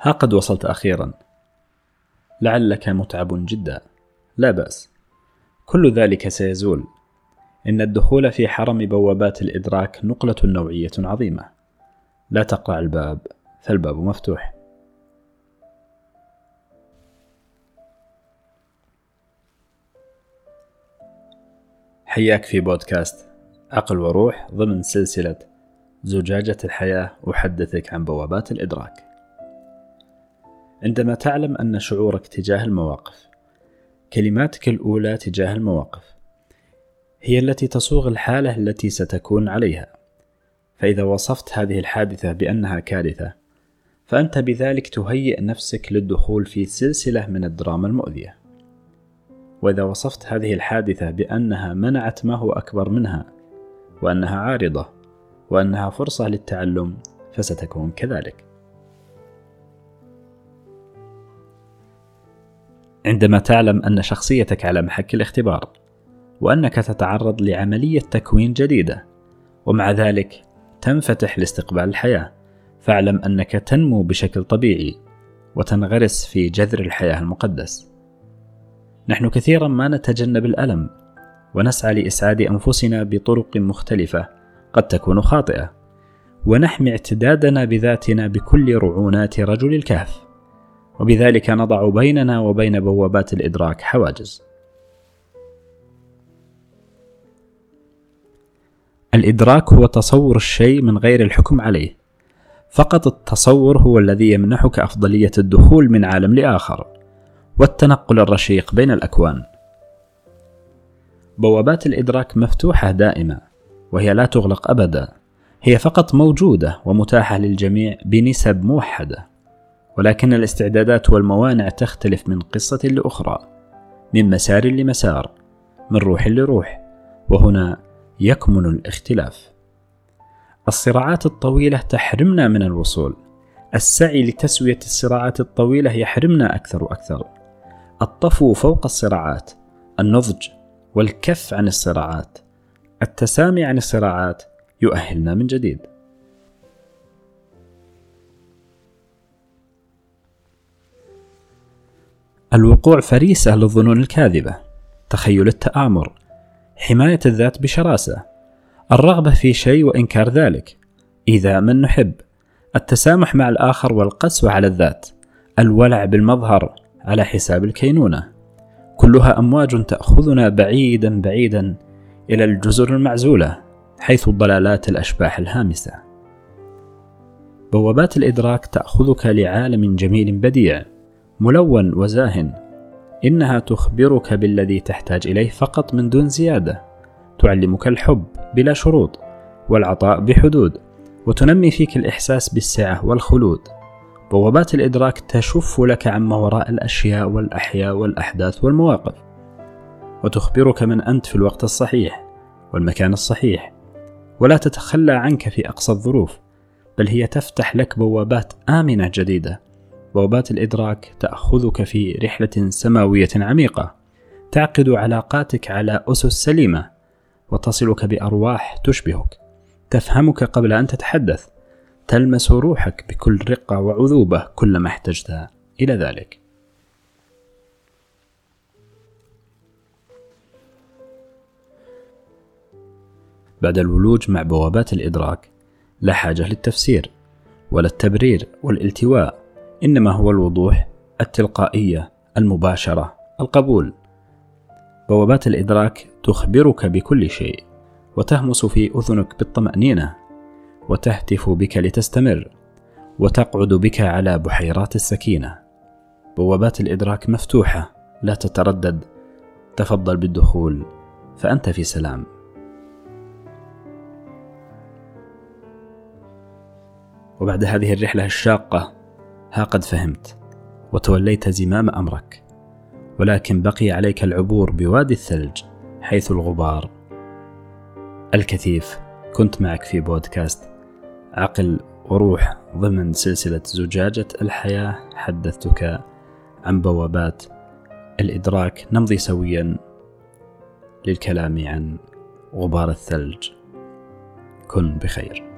ها قد وصلت أخيرا. لعلك متعب جدا. لا بأس. كل ذلك سيزول. إن الدخول في حرم بوابات الإدراك نقلة نوعية عظيمة. لا تقرع الباب فالباب مفتوح. حياك في بودكاست. عقل وروح ضمن سلسلة زجاجة الحياة أحدثك عن بوابات الإدراك. عندما تعلم أن شعورك تجاه المواقف كلماتك الأولى تجاه المواقف هي التي تصوغ الحالة التي ستكون عليها. فإذا وصفت هذه الحادثة بأنها كارثة فأنت بذلك تهيئ نفسك للدخول في سلسلة من الدراما المؤذية. وإذا وصفت هذه الحادثة بأنها منعت ما هو أكبر منها وأنها عارضة وأنها فرصة للتعلم فستكون كذلك. عندما تعلم أن شخصيتك على محك الاختبار وأنك تتعرض لعملية تكوين جديدة ومع ذلك تنفتح لاستقبال الحياة. فاعلم أنك تنمو بشكل طبيعي وتنغرس في جذر الحياة المقدس. نحن كثيرا ما نتجنب الألم ونسعى لإسعاد أنفسنا بطرق مختلفة قد تكون خاطئة ونحمي اعتدادنا بذاتنا بكل رعونات رجل الكهف. وبذلك نضع بيننا وبين بوابات الإدراك حواجز. الإدراك هو تصور الشيء من غير الحكم عليه. فقط التصور هو الذي يمنحك أفضلية الدخول من عالم لآخر والتنقل الرشيق بين الأكوان. بوابات الإدراك مفتوحة دائما وهي لا تغلق أبدا. هي فقط موجودة ومتاحة للجميع بنسب موحدة. ولكن الاستعدادات والموانع تختلف من قصة لأخرى من مسار لمسار من روح لروح وهنا يكمن الاختلاف. الصراعات الطويلة تحرمنا من الوصول. السعي لتسوية الصراعات الطويلة يحرمنا أكثر وأكثر. الطفو فوق الصراعات النضج والكف عن الصراعات. التسامي عن الصراعات يؤهلنا من جديد. الوقوع فريسة للظنون الكاذبة تخيل التآمر حماية الذات بشراسة الرغبة في شيء وإنكار ذلك. إذا من نحب التسامح مع الآخر والقسوة على الذات الولع بالمظهر على حساب الكينونة. كلها أمواج تأخذنا بعيدا بعيدا إلى الجزر المعزولة حيث ضلالات الأشباح الهامسة. بوابات الإدراك تأخذك لعالم جميل بديع. ملون وزاهن. إنها تخبرك بالذي تحتاج إليه فقط من دون زيادة. تعلمك الحب بلا شروط والعطاء بحدود. وتنمي فيك الإحساس بالسعة والخلود. بوابات الإدراك تشف لك عما وراء الأشياء والأحياء والأحداث والمواقف. وتخبرك من أنت في الوقت الصحيح والمكان الصحيح. ولا تتخلى عنك في أقصى الظروف بل هي تفتح لك بوابات آمنة جديدة. بوابات الإدراك تأخذك في رحلة سماوية عميقة. تعقد علاقاتك على أسس سليمة وتصلك بأرواح تشبهك. تفهمك قبل أن تتحدث. تلمس روحك بكل رقة وعذوبة كلما احتجت إلى ذلك. بعد الولوج مع بوابات الإدراك لا حاجة للتفسير ولا التبرير والالتواء. إنما هو الوضوح التلقائية المباشرة القبول. بوابات الإدراك تخبرك بكل شيء وتهمس في أذنك بالطمأنينة وتهتف بك لتستمر وتقعد بك على بحيرات السكينة. بوابات الإدراك مفتوحة لا تتردد تفضل بالدخول فأنت في سلام. وبعد هذه الرحلة الشاقة ها قد فهمت وتوليت زمام أمرك ولكن بقي عليك العبور بوادي الثلج حيث الغبار. الكثيف كنت معك في بودكاست عقل وروح ضمن سلسلة زجاجة الحياة حدثتك عن بوابات الإدراك نمضي سويا للكلام عن غبار الثلج. كن بخير.